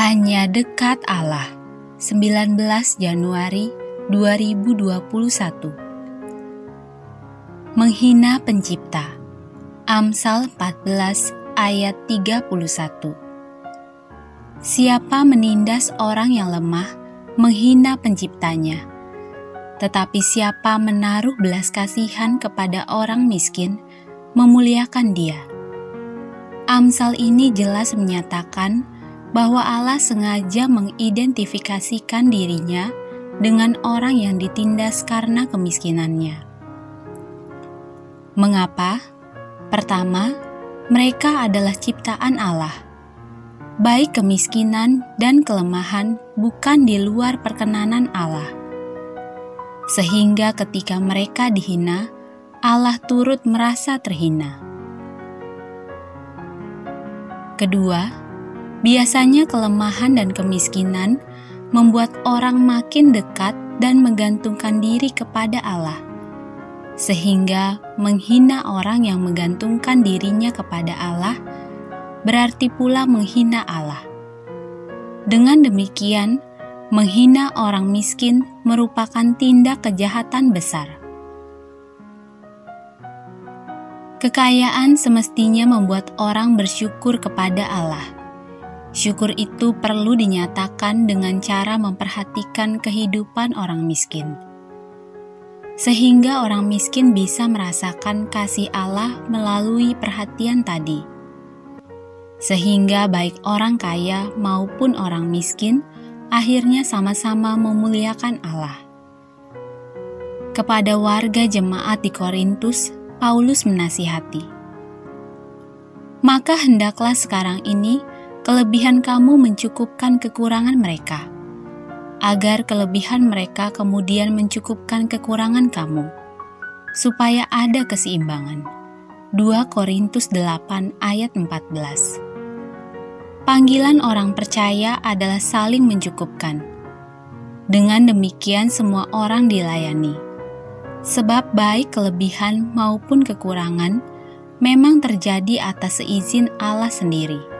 Hanya dekat Allah. 19 Januari 2021. Menghina pencipta. Amsal 14 ayat 31. Siapa menindas orang yang lemah, menghina penciptanya. Tetapi siapa menaruh belas kasihan kepada orang miskin, memuliakan dia. Amsal ini jelas menyatakan bahwa Allah sengaja mengidentifikasikan dirinya dengan orang yang ditindas karena kemiskinannya. Mengapa? Pertama, mereka adalah ciptaan Allah. Baik kemiskinan dan kelemahan bukan di luar perkenanan Allah. Sehingga ketika mereka dihina, Allah turut merasa terhina. Kedua, Biasanya kelemahan dan kemiskinan membuat orang makin dekat dan menggantungkan diri kepada Allah, sehingga menghina orang yang menggantungkan dirinya kepada Allah berarti pula menghina Allah. Dengan demikian, menghina orang miskin merupakan tindak kejahatan besar. Kekayaan semestinya membuat orang bersyukur kepada Allah Syukur itu perlu dinyatakan dengan cara memperhatikan kehidupan orang miskin, sehingga orang miskin bisa merasakan kasih Allah melalui perhatian tadi. Sehingga baik orang kaya maupun orang miskin akhirnya sama-sama memuliakan Allah. Kepada warga jemaat di Korintus, Paulus menasihati, "Maka hendaklah sekarang ini..." kelebihan kamu mencukupkan kekurangan mereka, agar kelebihan mereka kemudian mencukupkan kekurangan kamu, supaya ada keseimbangan. 2 Korintus 8 ayat 14 Panggilan orang percaya adalah saling mencukupkan. Dengan demikian semua orang dilayani. Sebab baik kelebihan maupun kekurangan memang terjadi atas seizin Allah sendiri